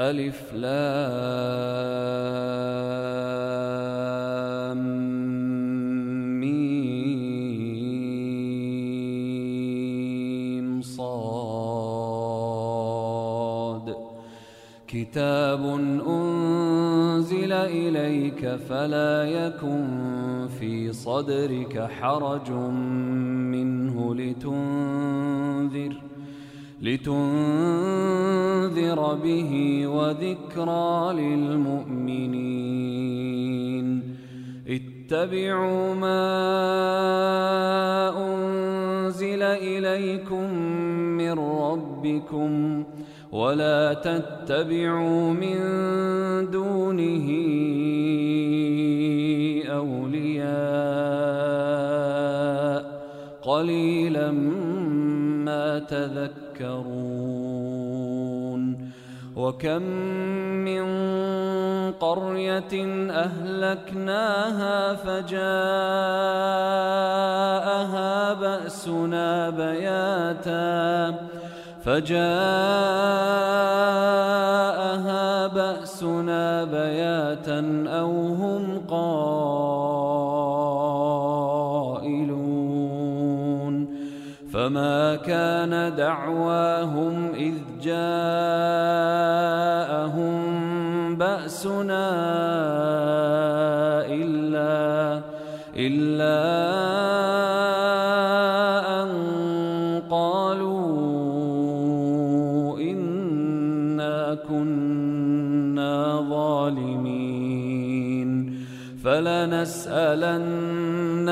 ألف لام ميم صاد. كتاب أنزل إليك فلا يكن في صدرك حرج منه لتنذر. لتنذر به وذكرى للمؤمنين. اتبعوا ما أنزل إليكم من ربكم ولا تتبعوا من دونه أولياء. قليلا ما تذكرون. تذكرون وكم من قرية أهلكناها فجاءها بأسنا بياتا فجاءها بأسنا بياتا أو هم قائلون فما كان دعواهم إذ جاءهم بأسنا إلا إلا أن قالوا إنا كنا ظالمين فلنسألن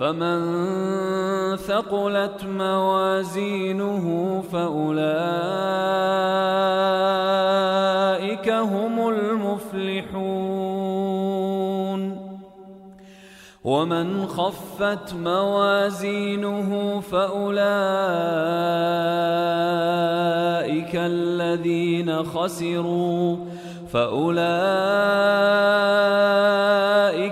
فمن ثقلت موازينه فأولئك هم المفلحون ومن خفت موازينه فأولئك الذين خسروا فأولئك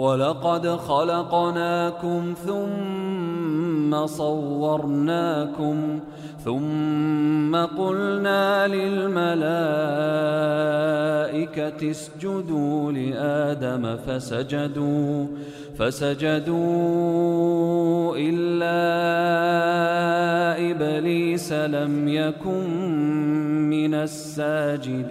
ولقد خلقناكم ثم صورناكم ثم قلنا للملائكة اسجدوا لآدم فسجدوا فسجدوا إلا إبليس لم يكن من الساجدين.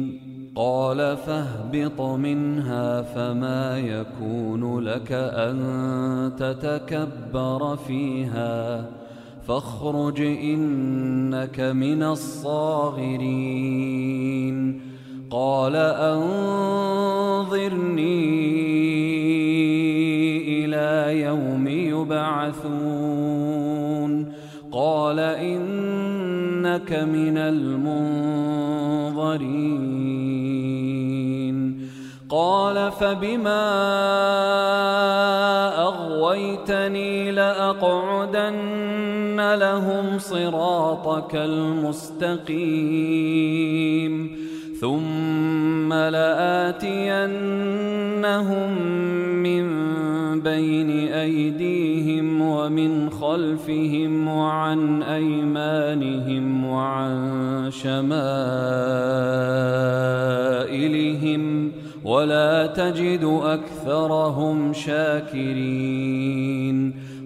قال فاهبط منها فما يكون لك أن تتكبر فيها فاخرج إنك من الصاغرين قال أنظرني إلى يوم يبعثون قال إنك من المنظرين. قال فبما أغويتني لأقعدن لهم صراطك المستقيم. ثم لآتينهم من بين أيديهم ومن خلفهم وعن أيمانهم وعن شمائلهم ولا تجد أكثرهم شاكرين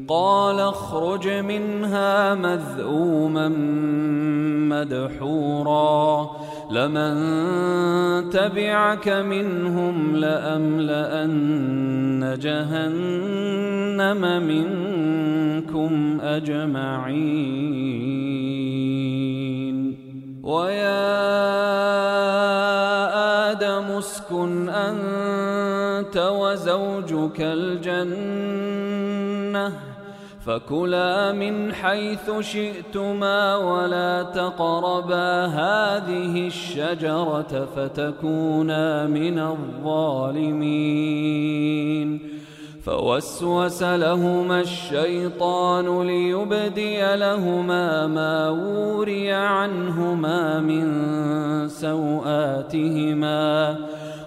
قال اخرج منها مذءوما مدحورا. لمن تبعك منهم لأملأن جهنم منكم أجمعين. ويا آدم اسكن أنت وزوجك الجنة فكلا من حيث شئتما ولا تقربا هذه الشجرة فتكونا من الظالمين. فوسوس لهما الشيطان ليبدي لهما ما وري عنهما من سوآتهما.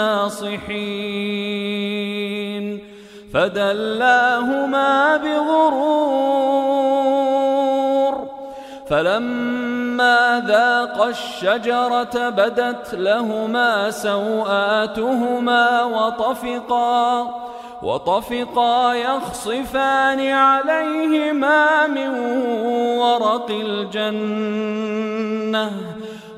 الناصحين. فدلاهما بغرور. فلما ذاقا الشجرة بدت لهما سوآتهما وطفقا وطفقا يخصفان عليهما من ورق الجنة.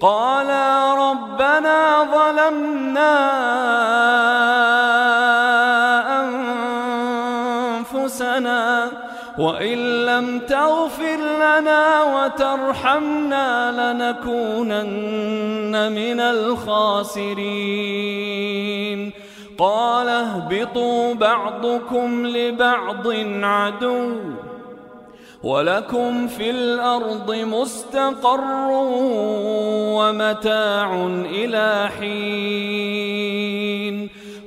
قالا ربنا ظلمنا أنفسنا وإن لم تغفر لنا وترحمنا لنكونن من الخاسرين. قال اهبطوا بعضكم لبعض عدو. ولكم في الأرض مستقر ومتاع إلى حين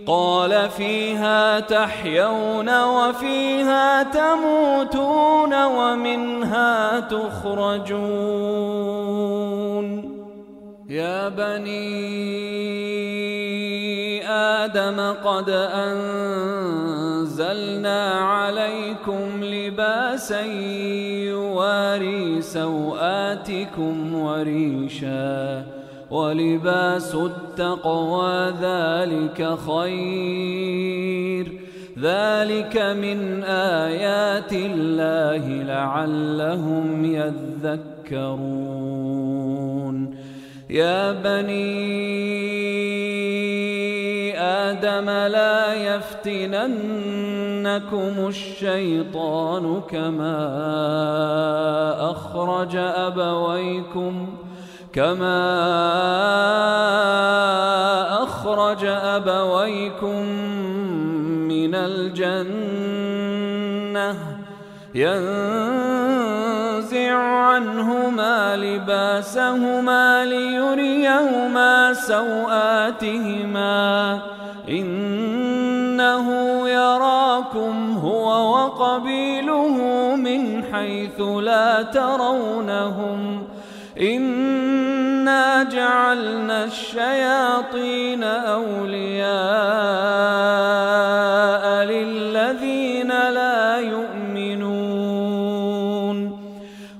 قال فيها تحيون وفيها تموتون ومنها تخرجون يا بني آدم قد أنزلنا عليكم لباسا يواري سوآتكم وريشا ولباس التقوى ذلك خير. ذلك من آيات الله لعلهم يذكرون. يا بني آدم لا يفتننكم الشيطان كما أخرج أبويكم كما أخرج أبويكم من الجنة. ينزع عنهما لباسهما ليريهما سوآتهما. إنه يراكم هو وقبيله من حيث لا ترونهم إنا جعلنا الشياطين أولياء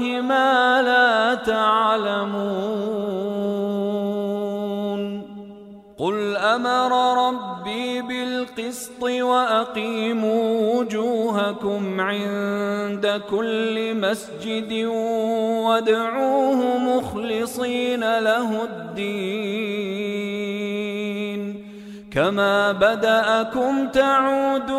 ما لا تعلمون. قل أمر ربي بالقسط وأقيموا وجوهكم عند كل مسجد وادعوه مخلصين له الدين. كما بدأكم تعودون.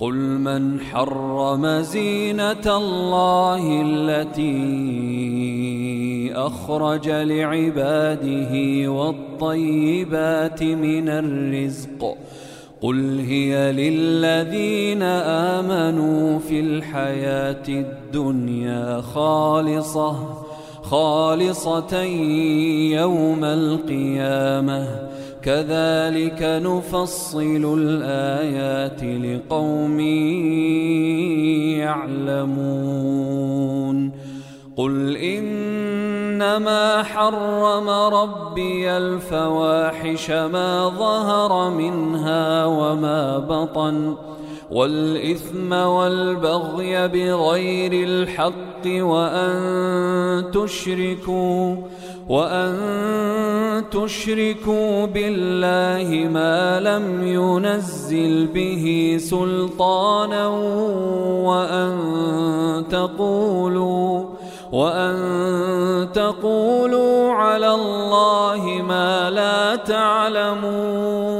قل من حرم زينة الله التي أخرج لعباده والطيبات من الرزق قل هي للذين آمنوا في الحياة الدنيا خالصة خالصة يوم القيامة كذلك نفصل الآيات لقوم يعلمون. قل إنما حرم ربي الفواحش ما ظهر منها وما بطن والإثم والبغي بغير الحق وأن تشركوا وأن تشركوا بالله ما لم ينزل به سلطانا وأن تقولوا وأن تقولوا على الله ما لا تعلمون.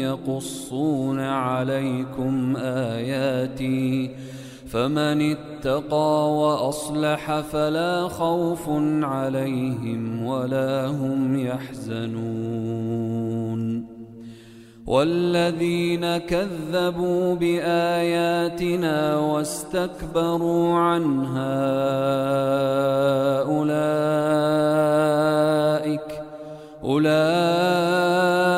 يقصون عليكم آياتي فمن اتقى وأصلح فلا خوف عليهم ولا هم يحزنون والذين كذبوا بآياتنا واستكبروا عنها أولئك أولئك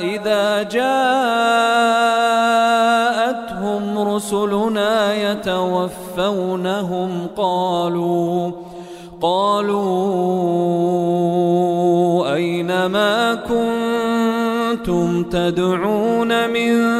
إذا جاءتهم رسلنا يتوفونهم قالوا قالوا أين ما كنتم تدعون من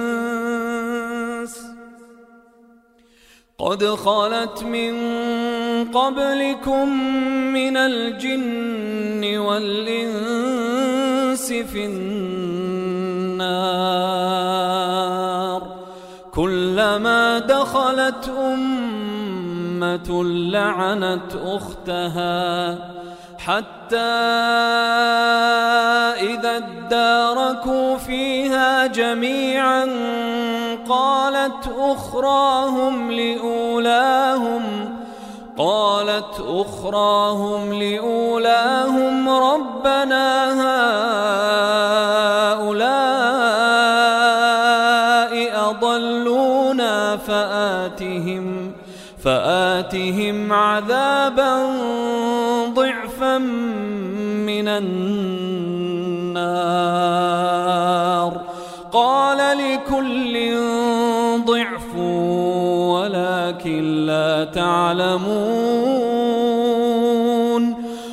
قد خلت من قبلكم من الجن والإنس في النار. كلما دخلت أمة لعنت أختها. حتى إذا اداركوا فيها جميعا قالت أخراهم لأولاهم قالت أخراهم لأولاهم ربنا هؤلاء أضلونا فآتهم فآتهم عذابا النار. قال لكل ضعف ولكن لا تعلمون.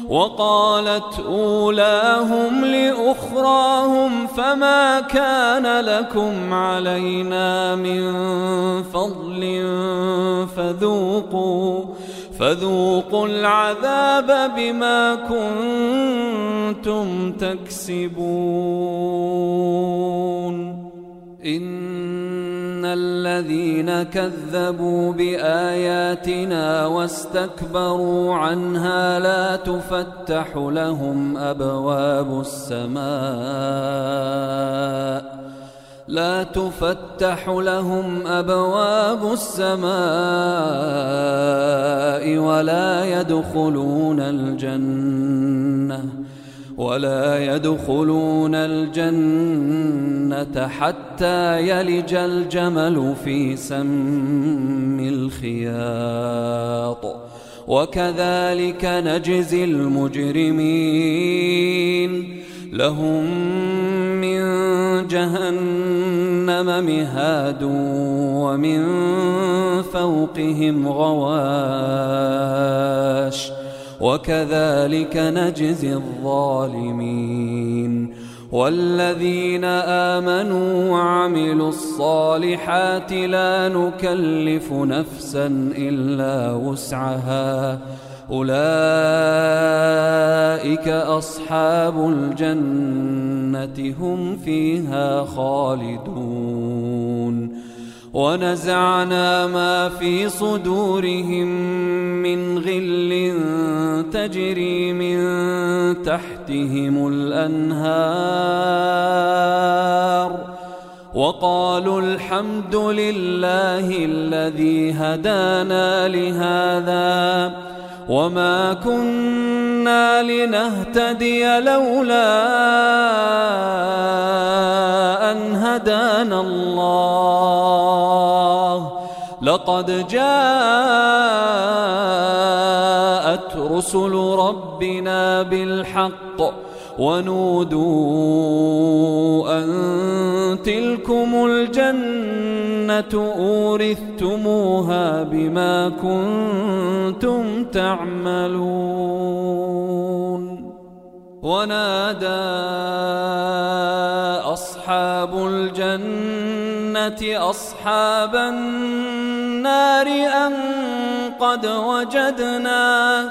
وقالت أولاهم لأخراهم فما كان لكم علينا من فضل فذوقوا. فذوقوا العذاب بما كنتم تكسبون. إن الذين كذبوا بآياتنا واستكبروا عنها لا تفتح لهم أبواب السماء. لا تفتح لهم أبواب السماء ولا يدخلون الجنة ولا يدخلون الجنة حتى يلج الجمل في سم الخياط. وكذلك نجزي المجرمين. لهم من جهنم مهاد ومن فوقهم غواش وكذلك نجزي الظالمين والذين آمنوا وعملوا الصالحات لا نكلف نفسا إلا وسعها أولئك أصحاب الجنة هم فيها خالدون. ونزعنا ما في صدورهم من غل تجري من تحتهم الأنهار. وقالوا الحمد لله الذي هدانا لهذا. وما كنا لنهتدي لولا أن هدانا الله لقد جاءت رسل ربنا بالحق ونودوا أن تلكم الجنة أورثتموها بما كنتم تعملون. ونادى أصحاب الجنة أصحاب النار أن قد وجدنا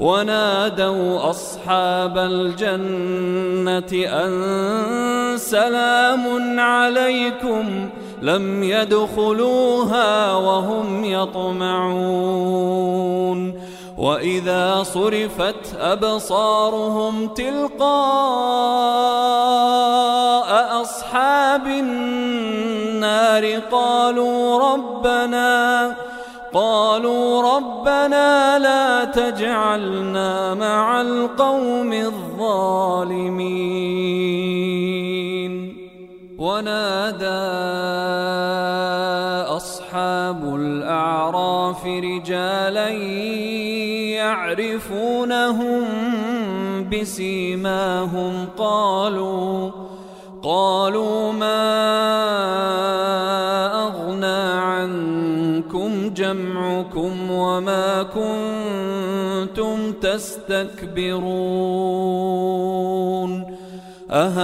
ونادوا أصحاب الجنة أن سلام عليكم لم يدخلوها وهم يطمعون وإذا صرفت أبصارهم تلقاء أصحاب النار قالوا ربنا قالوا ربنا لا تجعلنا مع القوم الظالمين. ونادى أصحاب الأعراف رجالا يعرفونهم بسيماهم. قالوا قالوا ما وما كنتم تستكبرون أهؤلاء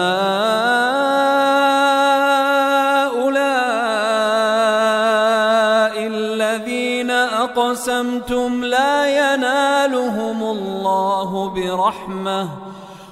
الذين أقسمتم لا ينالهم الله برحمة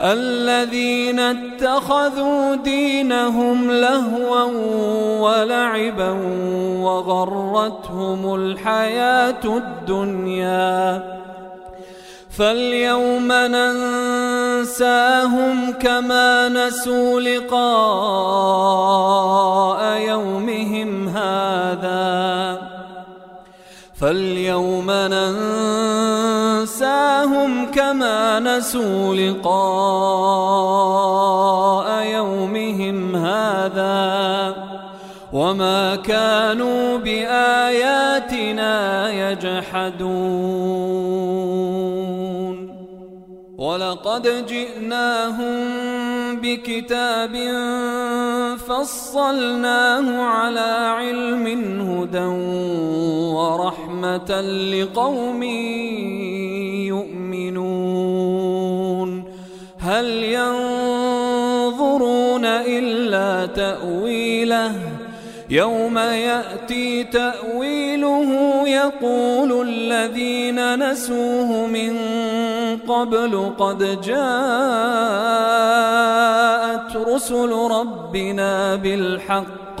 الذين اتخذوا دينهم لهوا ولعبا وغرتهم الحياة الدنيا. فاليوم ننساهم كما نسوا لقاء يومهم هذا. فاليوم ننساهم كما نسوا لقاء يومهم هذا وما كانوا بآياتنا يجحدون. ولقد جئناهم بكتاب فصلناه على علم هدى ورحمة لقوم يؤمنون. هل ينظرون إلا تأويله؟ يوم يأتي تأويله يقول الذين نسوه من قبل قد جاءت رسل ربنا بالحق.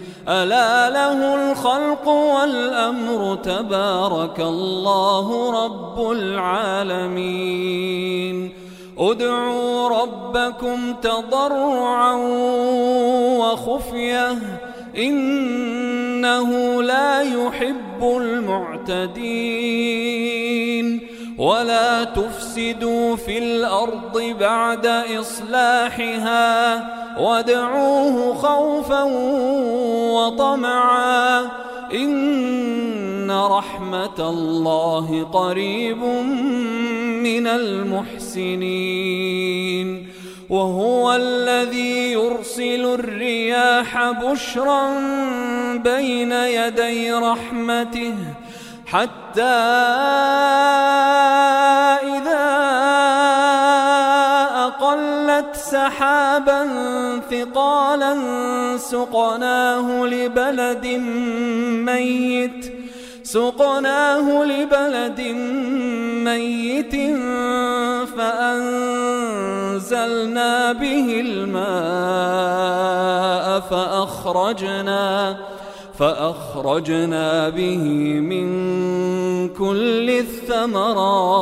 ألا له الخلق والأمر تبارك الله رب العالمين. ادعوا ربكم تضرعا وخفية إنه لا يحب المعتدين. ولا تفسدوا في الأرض بعد إصلاحها وادعوه خوفا وطمعا. إن رحمة الله قريب من المحسنين. وهو الذي يرسل الرياح بشرا بين يدي رحمته. حتى إذا أقلت سحابا ثقالا سقناه لبلد ميت سقناه لبلد ميت فأنزلنا به الماء فأخرجنا فأخرجنا به من كل الثمرات.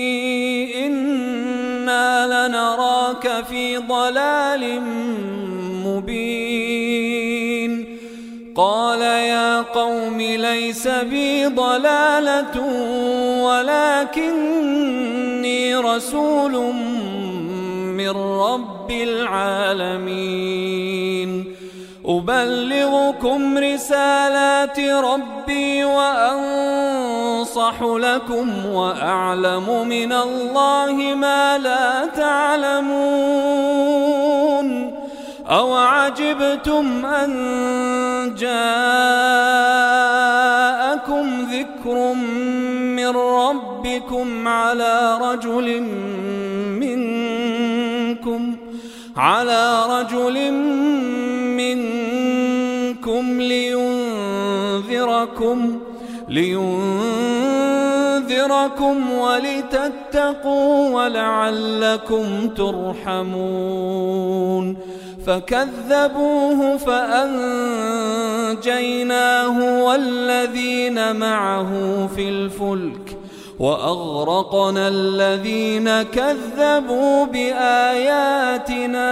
إنا لنراك في ضلال مبين. قال يا قوم ليس بي ضلالة ولكني رسول من رب العالمين. أبلغكم رسالات ربي وأنصح لكم وأعلم من الله ما لا تعلمون أو عجبتم أن جاءكم ذكر من ربكم على رجل لينذركم لينذركم ولتتقوا ولعلكم ترحمون فكذبوه فأنجيناه والذين معه في الفلك وأغرقنا الذين كذبوا بآياتنا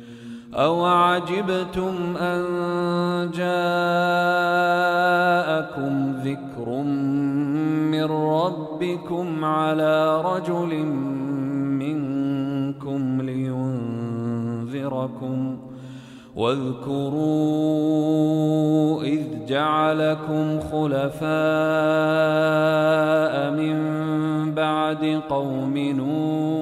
أو عجبتم أن جاءكم ذكر من ربكم على رجل منكم لينذركم واذكروا إذ جعلكم خلفاء من بعد قوم نوح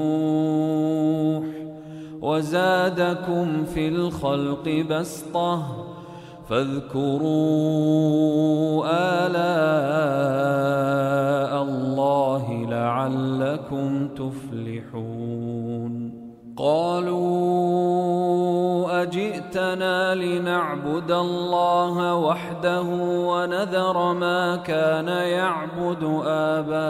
وزادكم في الخلق بسطة فاذكروا آلاء الله لعلكم تفلحون. قالوا أجئتنا لنعبد الله وحده ونذر ما كان يعبد آباؤنا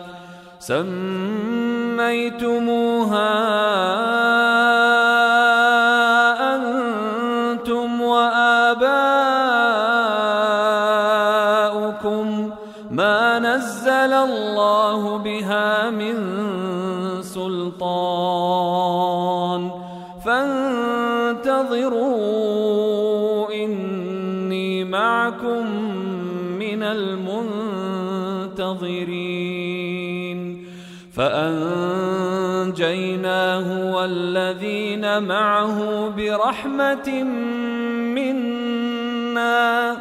سميتموها فأنجيناه والذين معه برحمة منا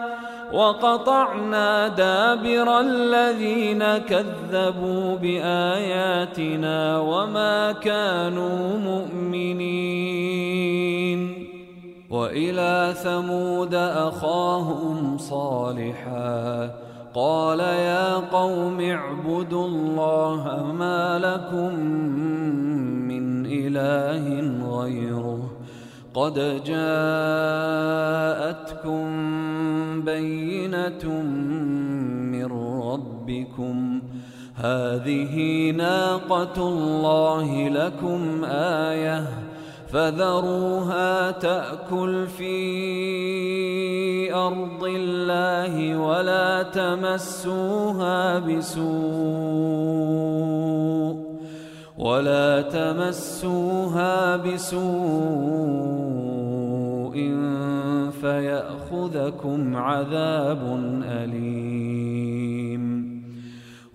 وقطعنا دابر الذين كذبوا بآياتنا وما كانوا مؤمنين وإلى ثمود أخاهم صالحاً قال يا قوم اعبدوا الله ما لكم من إله غيره. قد جاءتكم بينة من ربكم. هذه ناقة الله لكم آيةً. فذروها تأكل في أرض الله ولا تمسوها بسوء ولا تمسوها بسوء فيأخذكم عذاب أليم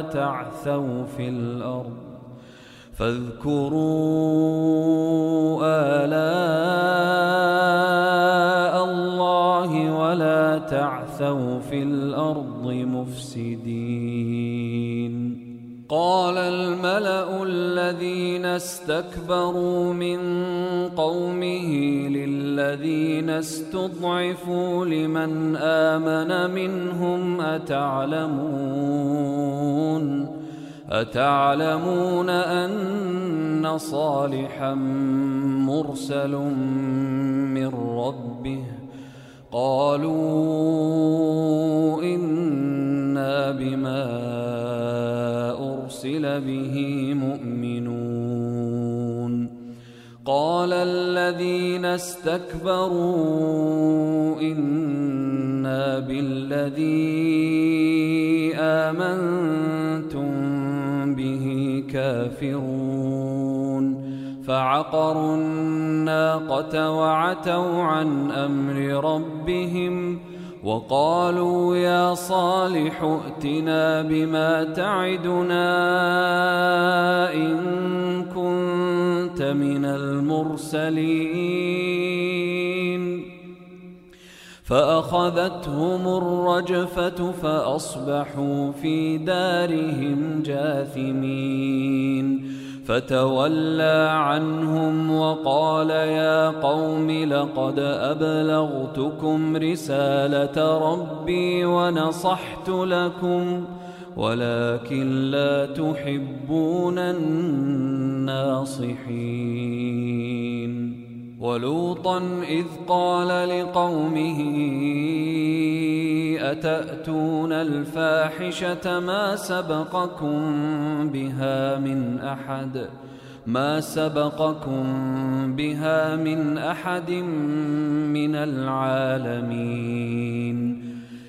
تعثوا في الأرض فاذكروا آلاء الله ولا تعثوا في الأرض مفسدين. قال الملأ الذين استكبروا من قومه للذين استضعفوا لمن آمن منهم أتعلمون أتعلمون أن صالحا مرسل من ربه قالوا إنا بما أرسل به مؤمنون قال الذين استكبروا إنا بالذي آمنتم به كافرون. فعقروا الناقة وعتوا عن أمر ربهم وقالوا يا صالح ائتنا بما تعدنا إن كنت من المرسلين. فأخذتهم الرجفة فأصبحوا في دارهم جاثمين. فتولى عنهم وقال يا قوم لقد أبلغتكم رسالة ربي ونصحت لكم ولكن لا تحبون الناصحين. ولوطا إذ قال لقومه أتأتون الفاحشة ما سبقكم بها من أحد؟ ما سبقكم بها من أحد من العالمين.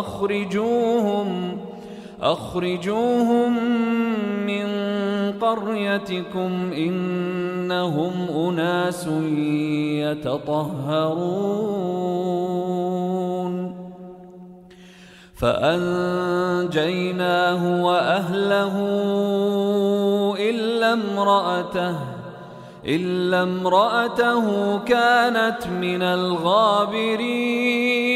أخرجوهم أخرجوهم من قريتكم إنهم أناس يتطهرون. فأنجيناه وأهله إلا امرأته إلا امرأته كانت من الغابرين.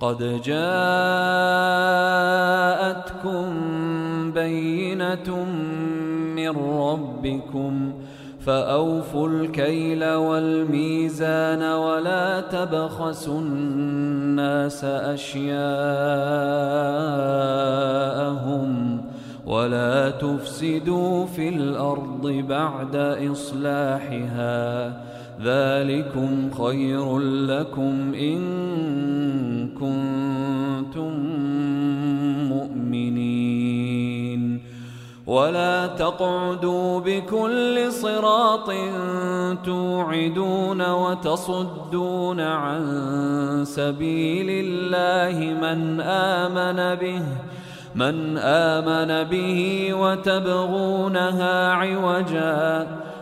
قد جاءتكم بينة من ربكم فأوفوا الكيل والميزان ولا تبخسوا الناس أشياءهم ولا تفسدوا في الأرض بعد إصلاحها ذلكم خير لكم إن كنتم مؤمنين. ولا تقعدوا بكل صراط توعدون وتصدون عن سبيل الله من آمن به من آمن به وتبغونها عوجا.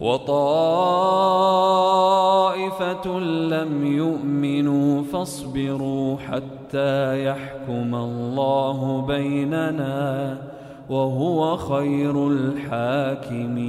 وطائفة لم يؤمنوا فاصبروا حتى يحكم الله بيننا وهو خير الحاكمين.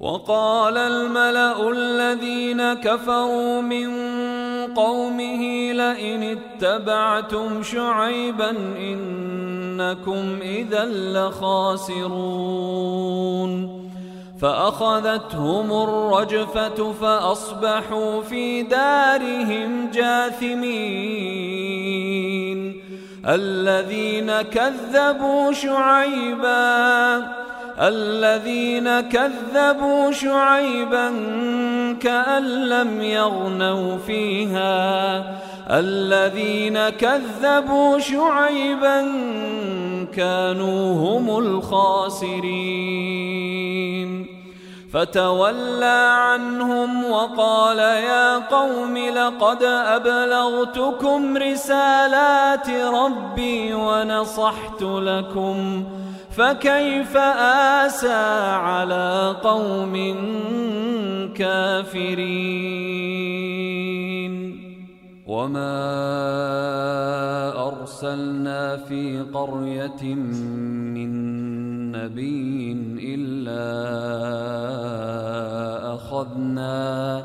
وقال الملأ الذين كفروا من قومه لئن اتبعتم شعيبا إنكم إذا لخاسرون. فأخذتهم الرجفة فأصبحوا في دارهم جاثمين. الذين كذبوا شعيباً الذين كذبوا شعيبا كأن لم يغنوا فيها. الذين كذبوا شعيبا كانوا هم الخاسرين. فتولى عنهم وقال يا قوم لقد أبلغتكم رسالات ربي ونصحت لكم. فكيف آسى على قوم كافرين؟ وما أرسلنا في قرية من نبي إلا أخذنا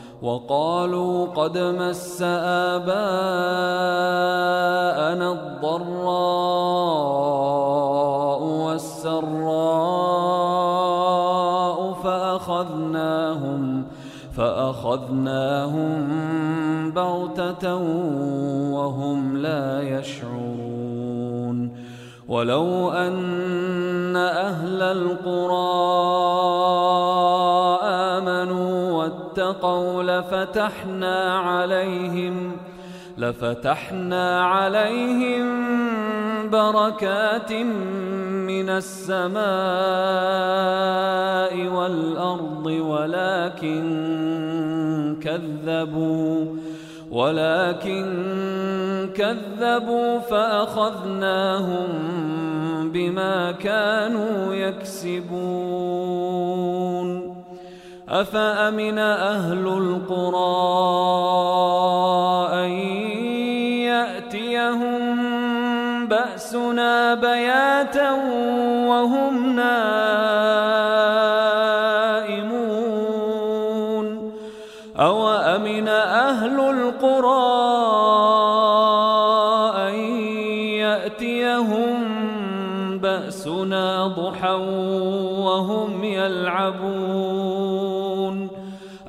وقالوا قد مس آباءنا الضراء والسراء فأخذناهم فأخذناهم بغتة وهم لا يشعرون. ولو أن أهل القرى واتقوا لفتحنا عليهم لفتحنا عليهم بركات من السماء والأرض ولكن كذبوا ولكن كذبوا فأخذناهم بما كانوا يكسبون. أفأمن أهل القرى أن يأتيهم بأسنا بياتا وهم نائمون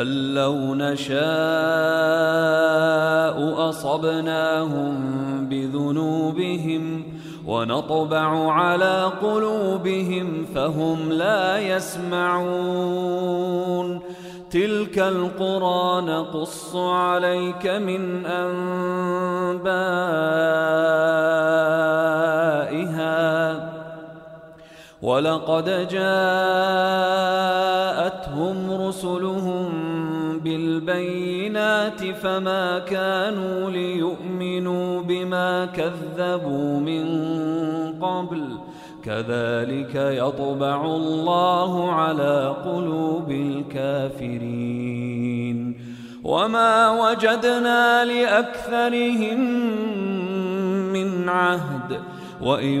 أن لو نشاء أصبناهم بذنوبهم ونطبع على قلوبهم فهم لا يسمعون تلك القرى نقص عليك من أنبائها ولقد جاءتهم رسلهم بالبينات فما كانوا ليؤمنوا بما كذبوا من قبل كذلك يطبع الله على قلوب الكافرين. وما وجدنا لأكثرهم من عهد. وإن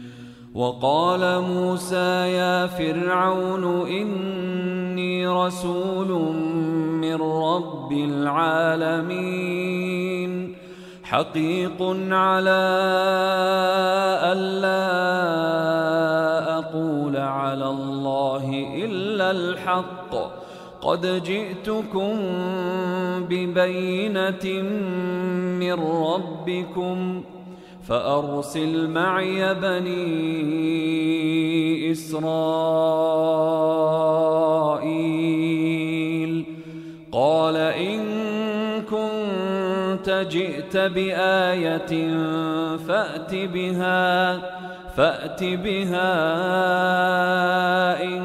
وقال موسى يا فرعون إني رسول من رب العالمين. حقيق على ألا أقول على الله إلا الحق. قد جئتكم ببينة من ربكم فأرسل معي بني إسرائيل. قال إن كنت جئت بآية فأت بها فأت بها إن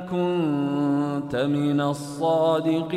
كنت من الصادقين.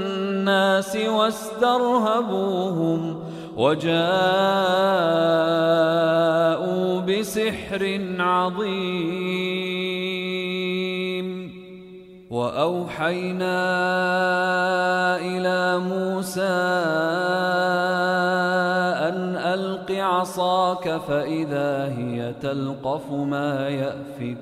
واسترهبوهم وجاءوا بسحر عظيم. وأوحينا إلى موسى أن ألق عصاك فإذا هي تلقف ما يأفكون.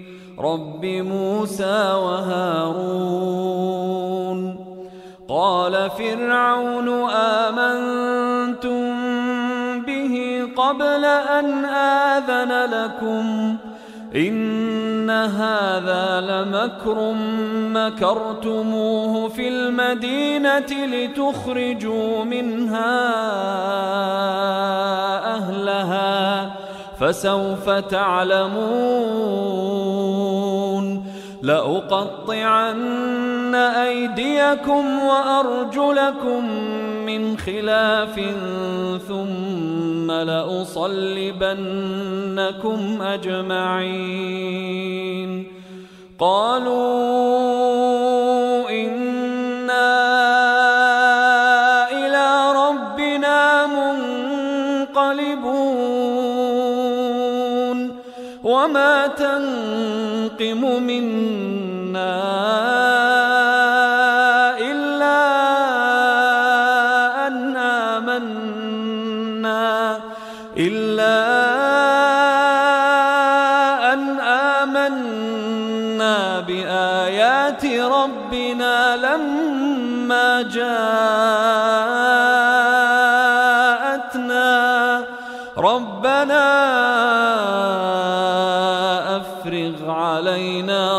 رب موسى وهارون قال فرعون آمنتم به قبل أن آذن لكم إن هذا لمكر مكرتموه في المدينة لتخرجوا منها أهلها فسوف تعلمون لأقطعن أيديكم وأرجلكم من خلاف ثم لأصلبنكم أجمعين. قالوا إنا يسلم منا إلا أن آمنا إلا أن آمنا بآيات ربنا لما جاءنا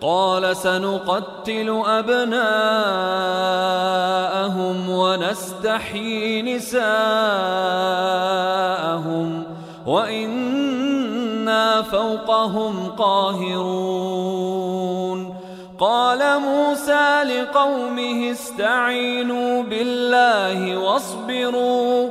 قال سنقتل أبناءهم ونستحيي نساءهم وإنا فوقهم قاهرون. قال موسى لقومه استعينوا بالله واصبروا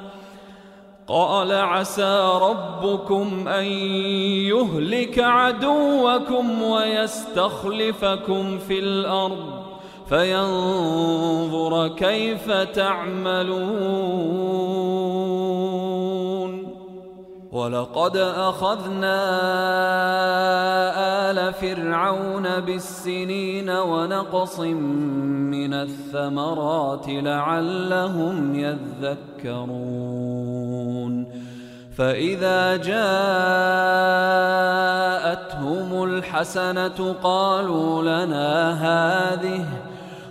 قال عسى ربكم ان يهلك عدوكم ويستخلفكم في الأرض فينظر كيف تعملون ولقد أخذنا آل فرعون بالسنين ونقص من الثمرات لعلهم يذكرون. فإذا جاءتهم الحسنة قالوا لنا هذه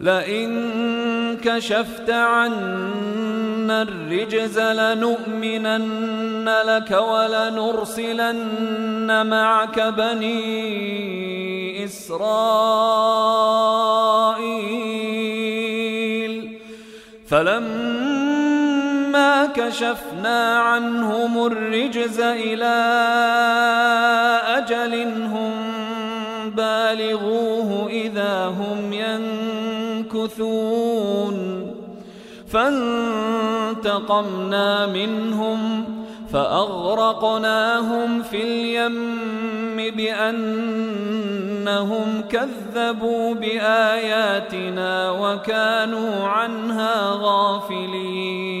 لئن كشفت عنا الرجز لنؤمنن لك ولنرسلن معك بني إسرائيل. فلما كشفنا عنهم الرجز إلى أجل هم بالغوه إذا هم ينكثون. فانتقمنا منهم فأغرقناهم في اليم بأنهم كذبوا بآياتنا وكانوا عنها غافلين.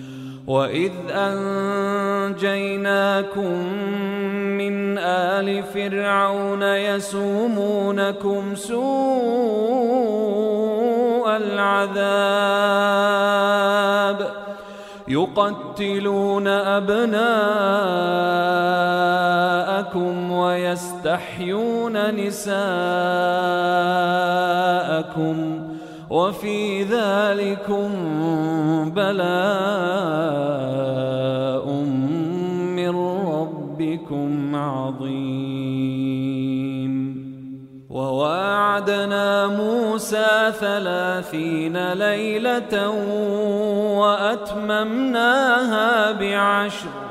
وإذ أنجيناكم من آل فرعون يسومونكم سوء العذاب يقتلون أبناءكم ويستحيون نساءكم وفي ذلكم بلاء من ربكم عظيم. وواعدنا موسى ثلاثين ليلة وأتممناها بعشر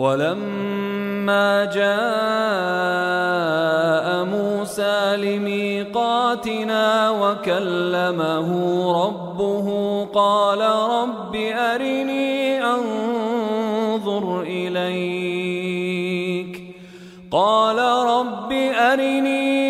ولما جاء موسى لميقاتنا وكلمه ربه قال رب أرني أنظر إليك قال رب أرني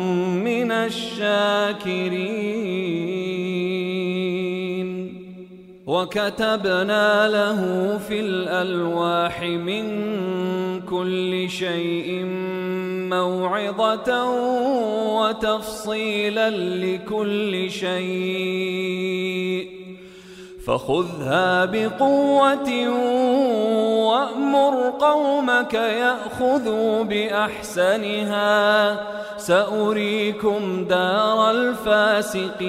من الشاكرين. وكتبنا له في الألواح من كل شيء موعظة وتفصيلا لكل شيء. فخذها بقوة وأمر قومك يأخذوا بأحسنها. سأريكم دار الفاسقين.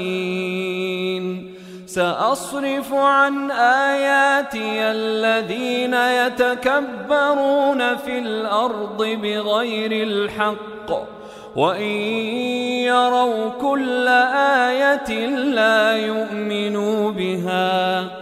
سأصرف عن آياتي الذين يتكبرون في الأرض بغير الحق. وإن يروا كل آية لا يؤمنوا بها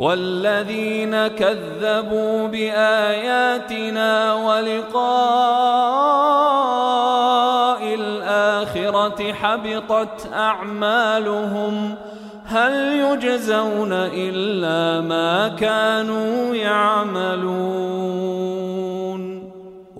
والذين كذبوا بآياتنا ولقاء الآخرة حبطت أعمالهم هل يجزون إلا ما كانوا يعملون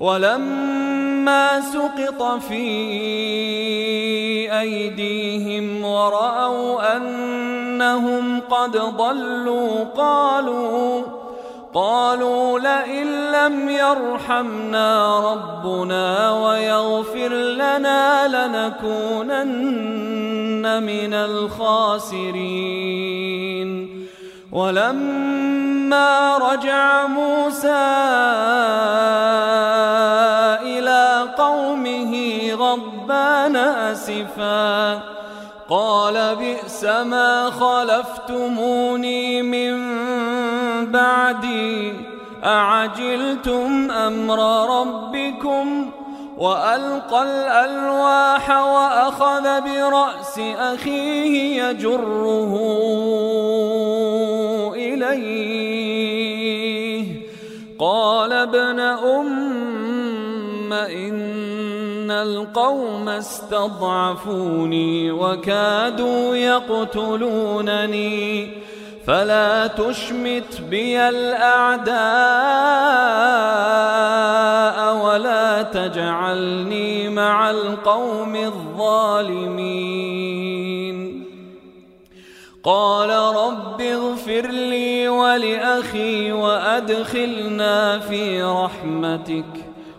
ولما سقط في أيديهم ورأوا أنهم قد ضلوا قالوا قالوا لئن لم يرحمنا ربنا ويغفر لنا لنكونن من الخاسرين. ولما رجع موسى غضبان أسفا. قال بئس ما خلفتموني من بعدي. أعجلتم أمر ربكم وألقى الألواح وأخذ برأس أخيه يجره إليه. قال ابن أم إن القوم استضعفوني وكادوا يقتلونني فلا تشمت بي الأعداء ولا تجعلني مع القوم الظالمين. قال رب اغفر لي ولأخي وأدخلنا في رحمتك.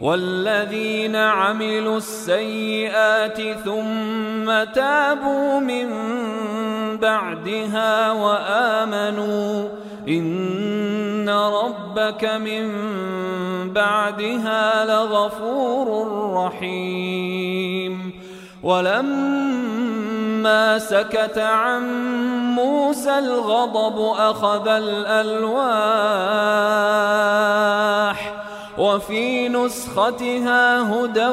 والذين عملوا السيئات ثم تابوا من بعدها وآمنوا إن ربك من بعدها لغفور رحيم ولما سكت عن موسى الغضب أخذ الألواح وفي نسختها هدى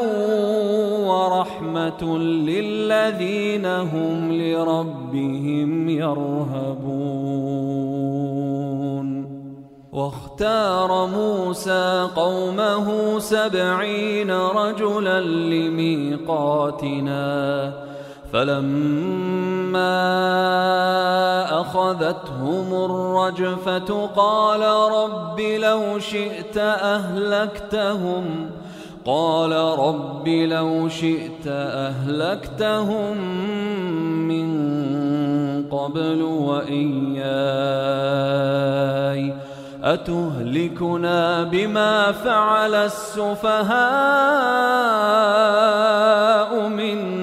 ورحمة للذين هم لربهم يرهبون. واختار موسى قومه سبعين رجلا لميقاتنا فلما أخذتهم الرجفة قال رب لو شئت أهلكتهم قال رب لو شئت أهلكتهم من قبل وإياي أتهلكنا بما فعل السفهاء منا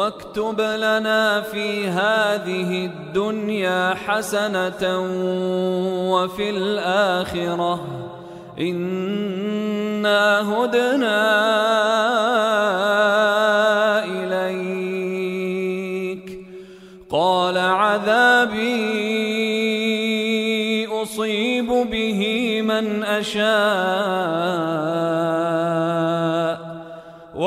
واكتب لنا في هذه الدنيا حسنة وفي الآخرة. إنا هدنا إليك. قال عذابي أصيب به من أشاء.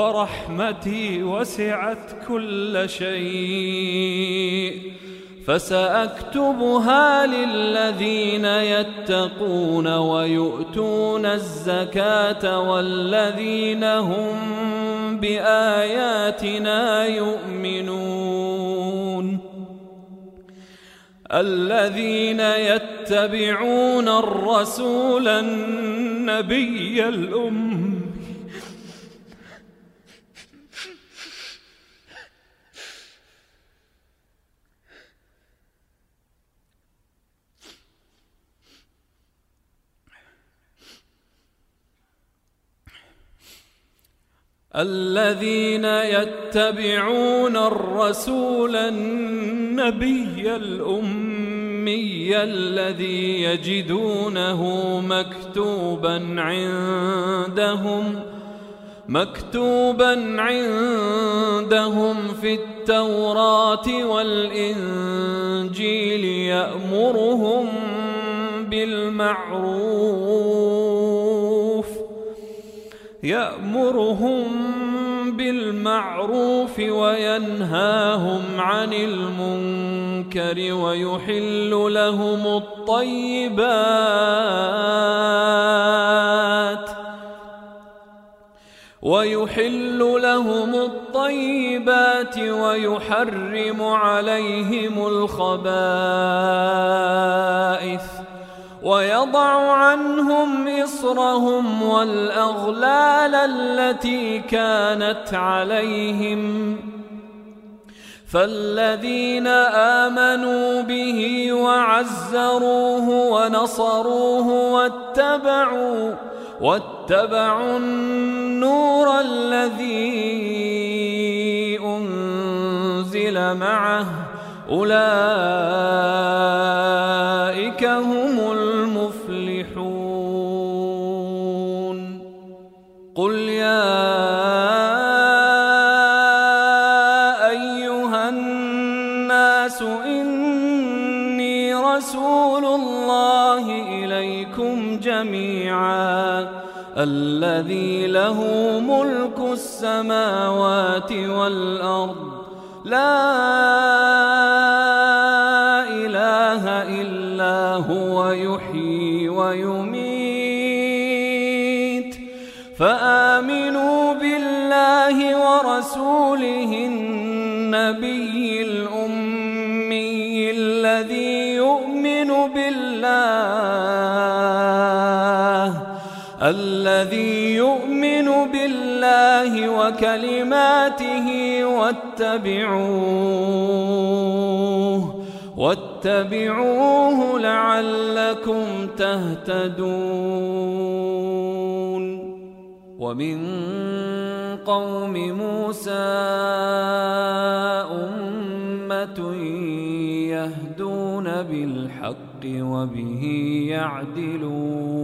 ورحمتي وسعت كل شيء فسأكتبها للذين يتقون ويؤتون الزكاة والذين هم بآياتنا يؤمنون الذين يتبعون الرسول النبي الأمي الذين يتبعون الرسول النبي الأمي الذي يجدونه مكتوبا عندهم مكتوبا عندهم في التوراة والإنجيل يأمرهم بالمعروف. يأمرهم بالمعروف وينهاهم عن المنكر ويحل لهم الطيبات ويحل لهم الطيبات ويحرم عليهم الخبائث ويضع عنهم إصرهم والأغلال التي كانت عليهم. فالذين آمنوا به وعزروه ونصروه واتبعوا واتبعوا النور الذي أنزل معه. أولئك هم الذي له ملك السماوات والأرض. لا إله إلا هو يحيي ويميت. فآمنوا بالله ورسوله النبي الأمي الذي الذي يؤمن بالله وكلماته واتبعوه واتبعوه لعلكم تهتدون. ومن قوم موسى أمة يهدون بالحق وبه يعدلون.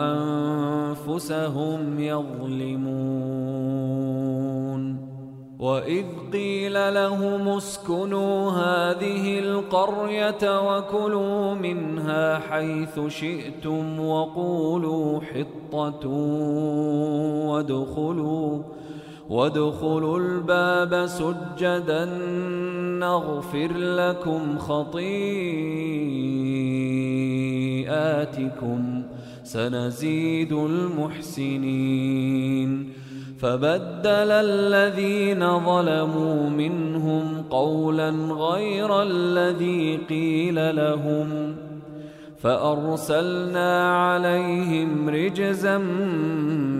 أنفسهم يظلمون وإذ قيل لهم اسكنوا هذه القرية وكلوا منها حيث شئتم وقولوا حطة وادخلوا وادخلوا الباب سجدا نغفر لكم خطيئاتكم. سنزيد المحسنين. فبدل الذين ظلموا منهم قولا غير الذي قيل لهم. فأرسلنا عليهم رجزا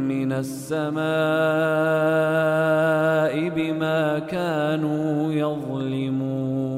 من السماء بما كانوا يظلمون.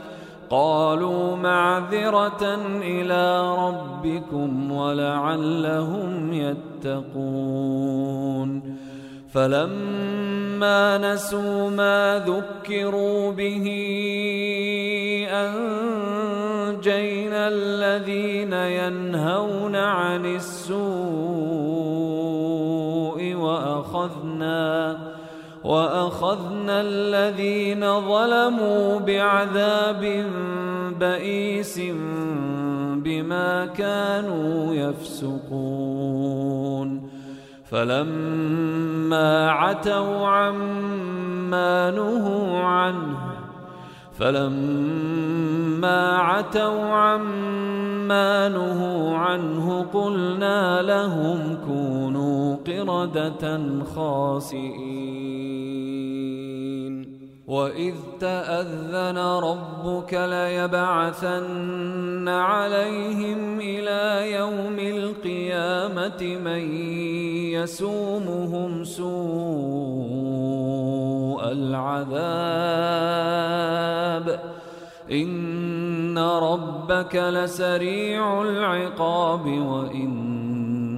قالوا معذرة إلى ربكم ولعلهم يتقون. فلما نسوا ما ذكروا به أنجينا الذين ينهون عن السوء وأخذنا وأخذنا الذين ظلموا بعذاب بئيس بما كانوا يفسقون. فلما عتوا عما نهوا عنه فلما عتوا عما نهوا عنه قلنا لهم كونوا قردة خاسئين. وإذ تأذن ربك ليبعثن عليهم إلى يوم القيامة من يسومهم سوء العذاب. إن ربك لسريع العقاب.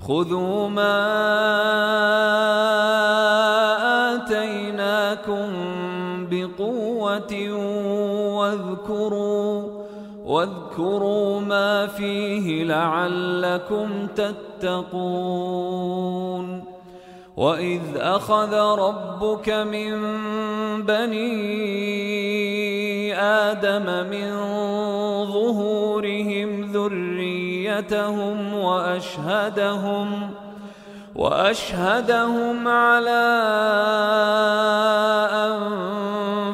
خذوا ما آتيناكم بقوة واذكروا واذكروا ما فيه لعلكم تتقون. وإذ أخذ ربك من بني آدم من ظهورهم ذريتهم وأشهدهم وأشهدهم على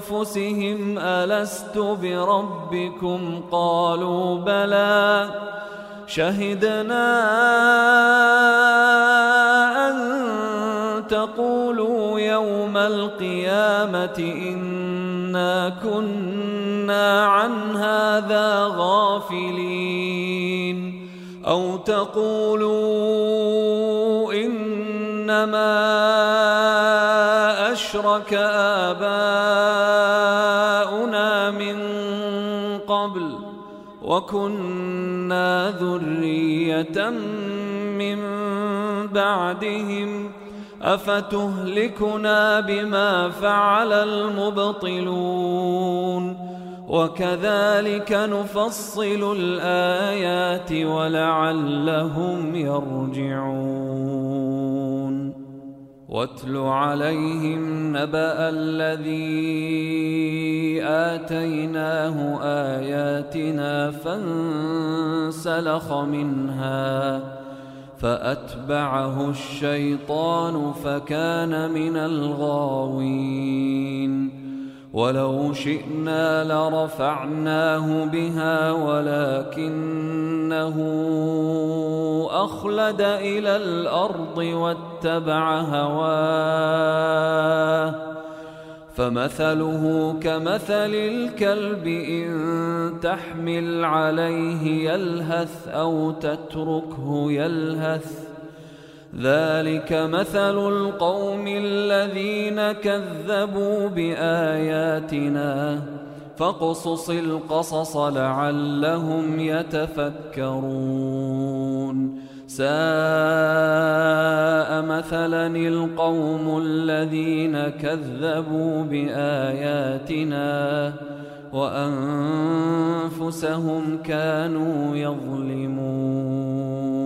أنفسهم ألست بربكم قالوا بلى شهدنا تقولوا يوم القيامة إنا كنا عن هذا غافلين أو تقولوا إنما أشرك آباؤنا من قبل وكنا ذرية من بعدهم أفتهلكنا بما فعل المبطلون وكذلك نفصل الآيات ولعلهم يرجعون. واتل عليهم نبأ الذي آتيناه آياتنا فانسلخ منها فأتبعه الشيطان فكان من الغاوين. ولو شئنا لرفعناه بها ولكنه أخلد إلى الأرض واتبع هواه فمثله كمثل الكلب إن تحمل عليه يلهث أو تتركه يلهث ذلك مثل القوم الذين كذبوا بآياتنا. فاقصص القصص لعلهم يتفكرون. ساء مثلا القوم الذين كذبوا بآياتنا وأنفسهم كانوا يظلمون.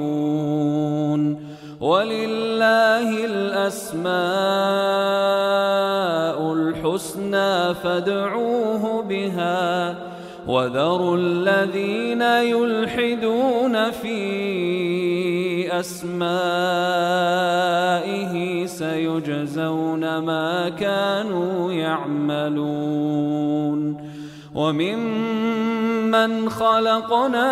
الأسماء الحسنى فادعوه بها وذروا الذين يلحدون في أسمائه سيجزون ما كانوا يعملون وممن خلقنا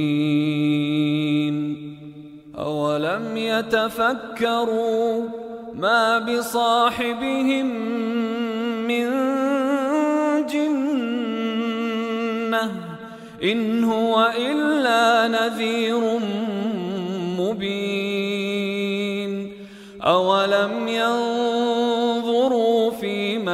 أولم يتفكروا ما بصاحبهم من جنة إن هو إلا نذير مبين أولم ينظروا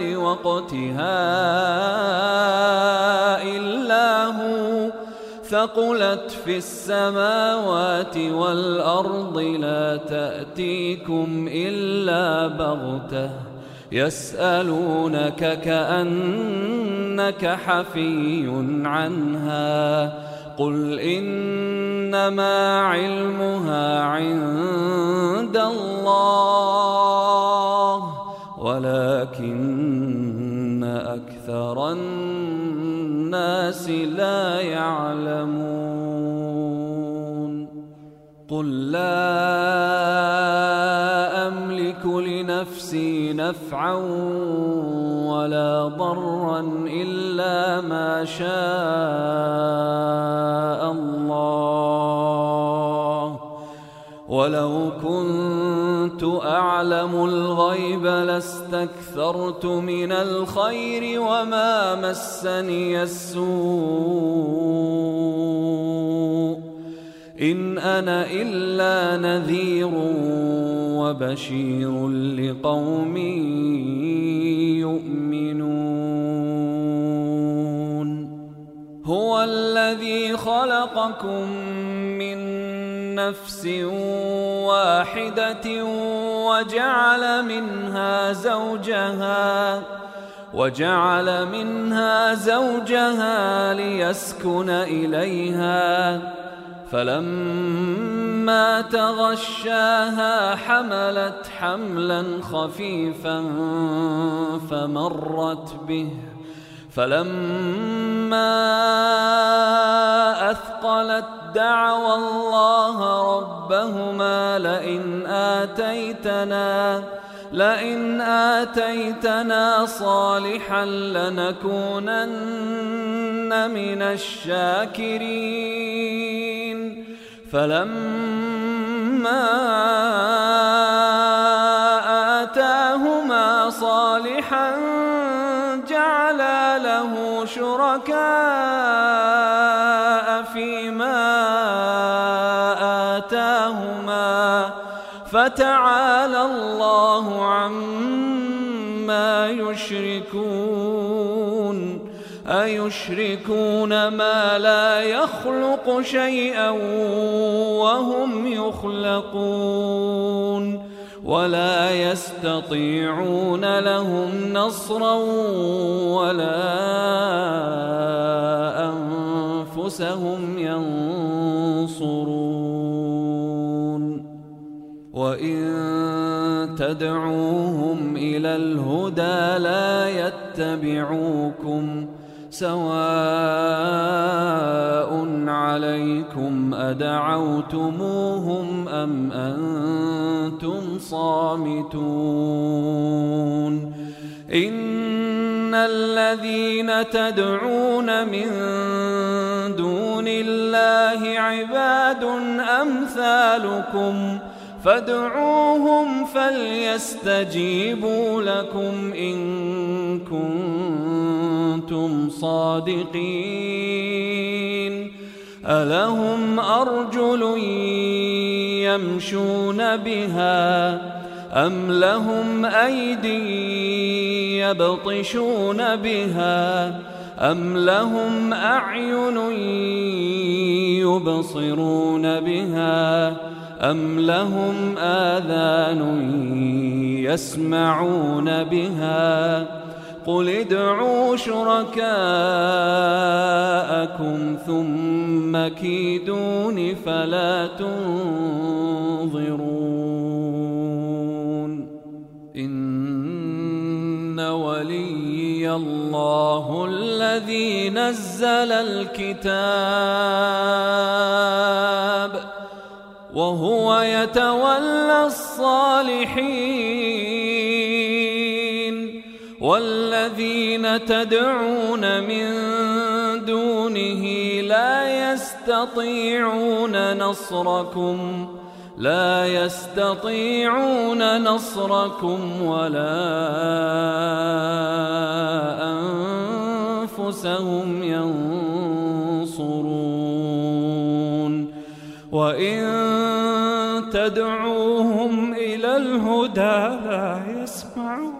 لوقتها إلا هو ثقلت في السماوات والأرض لا تأتيكم إلا بغتة يسألونك كأنك حفي عنها قل إنما علمها عند الله. ولكن أكثر الناس لا يعلمون. قل لا أملك لنفسي نفعا ولا ضرا إلا ما شاء الله. ولو كنت أعلم الغيب لاستكثرت من الخير وما مسني السوء إن أنا إلا نذير وبشير لقوم يؤمنون هو الذي خلقكم من نفس واحدة وجعل منها زوجها وجعل منها زوجها ليسكن إليها. فلما تغشاها حملت حملا خفيفا فمرت به. فلما أثقلت دعوى الله ربهما لئن آتيتنا لئن آتيتنا صالحا لنكونن من الشاكرين. فلما آتاهما صالحا جعلا له شركاء فيما آتاهما فتعالى الله عما يشركون. أيشركون ما لا يخلق شيئا وهم يخلقون. ولا يستطيعون لهم نصرا ولا أنفسهم ينصرون. وإن تدعوهم إلى الهدى لا يتبعوكم سواء عليكم أدعوتموهم أم أنتم صامتون إن الذين تدعون من دون الله عباد أمثالكم فادعوهم فليستجيبوا لكم إن كنتم صادقين. ألهم أرجل يمشون بها أم لهم أيدي يبطشون بها أم لهم أعين يبصرون بها أم لهم آذان يسمعون بها قل ادعوا شركاءكم ثم كيدون فلا تنظرون إن ولي الله الذي نزل الكتاب وهو يتولى الصالحين والذين تدعون من دونه لا يستطيعون نصركم لا يستطيعون نصركم ولا أنفسهم ينصرون. وإن تدعوهم إلى الهدى لا يسمعون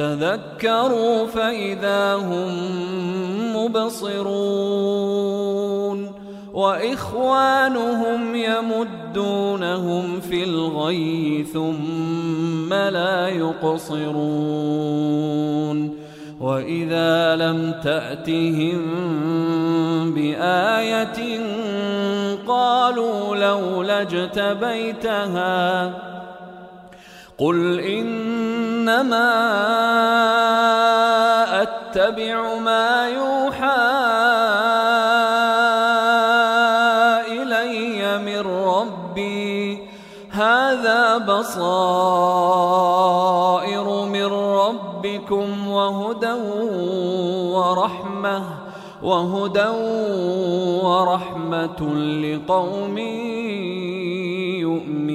تذكروا فإذا هم مبصرون وإخوانهم يمدونهم في الغي ثم لا يقصرون وإذا لم تأتهم بآية قالوا لولا اجتبيتها قل إنما أتبع ما يوحى إلي من ربي هذا بصائر من ربكم وهدى ورحمة وهدى ورحمة لقوم يؤمنون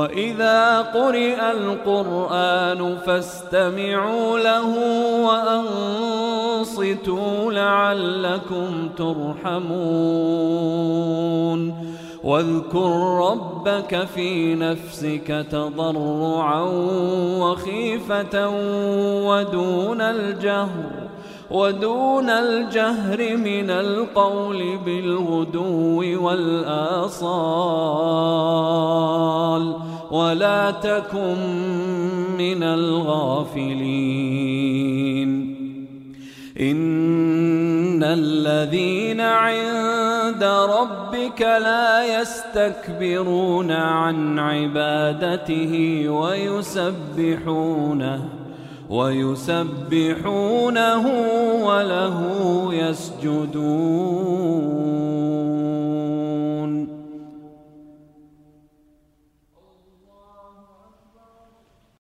وإذا قرئ القرآن فاستمعوا له وأنصتوا لعلكم ترحمون واذكر ربك في نفسك تضرعا وخيفة ودون الجهر ودون الجهر من القول بالغدو والآصال ولا تكن من الغافلين. إن الذين عند ربك لا يستكبرون عن عبادته ويسبحونه ويسبحونه وله يسجدون.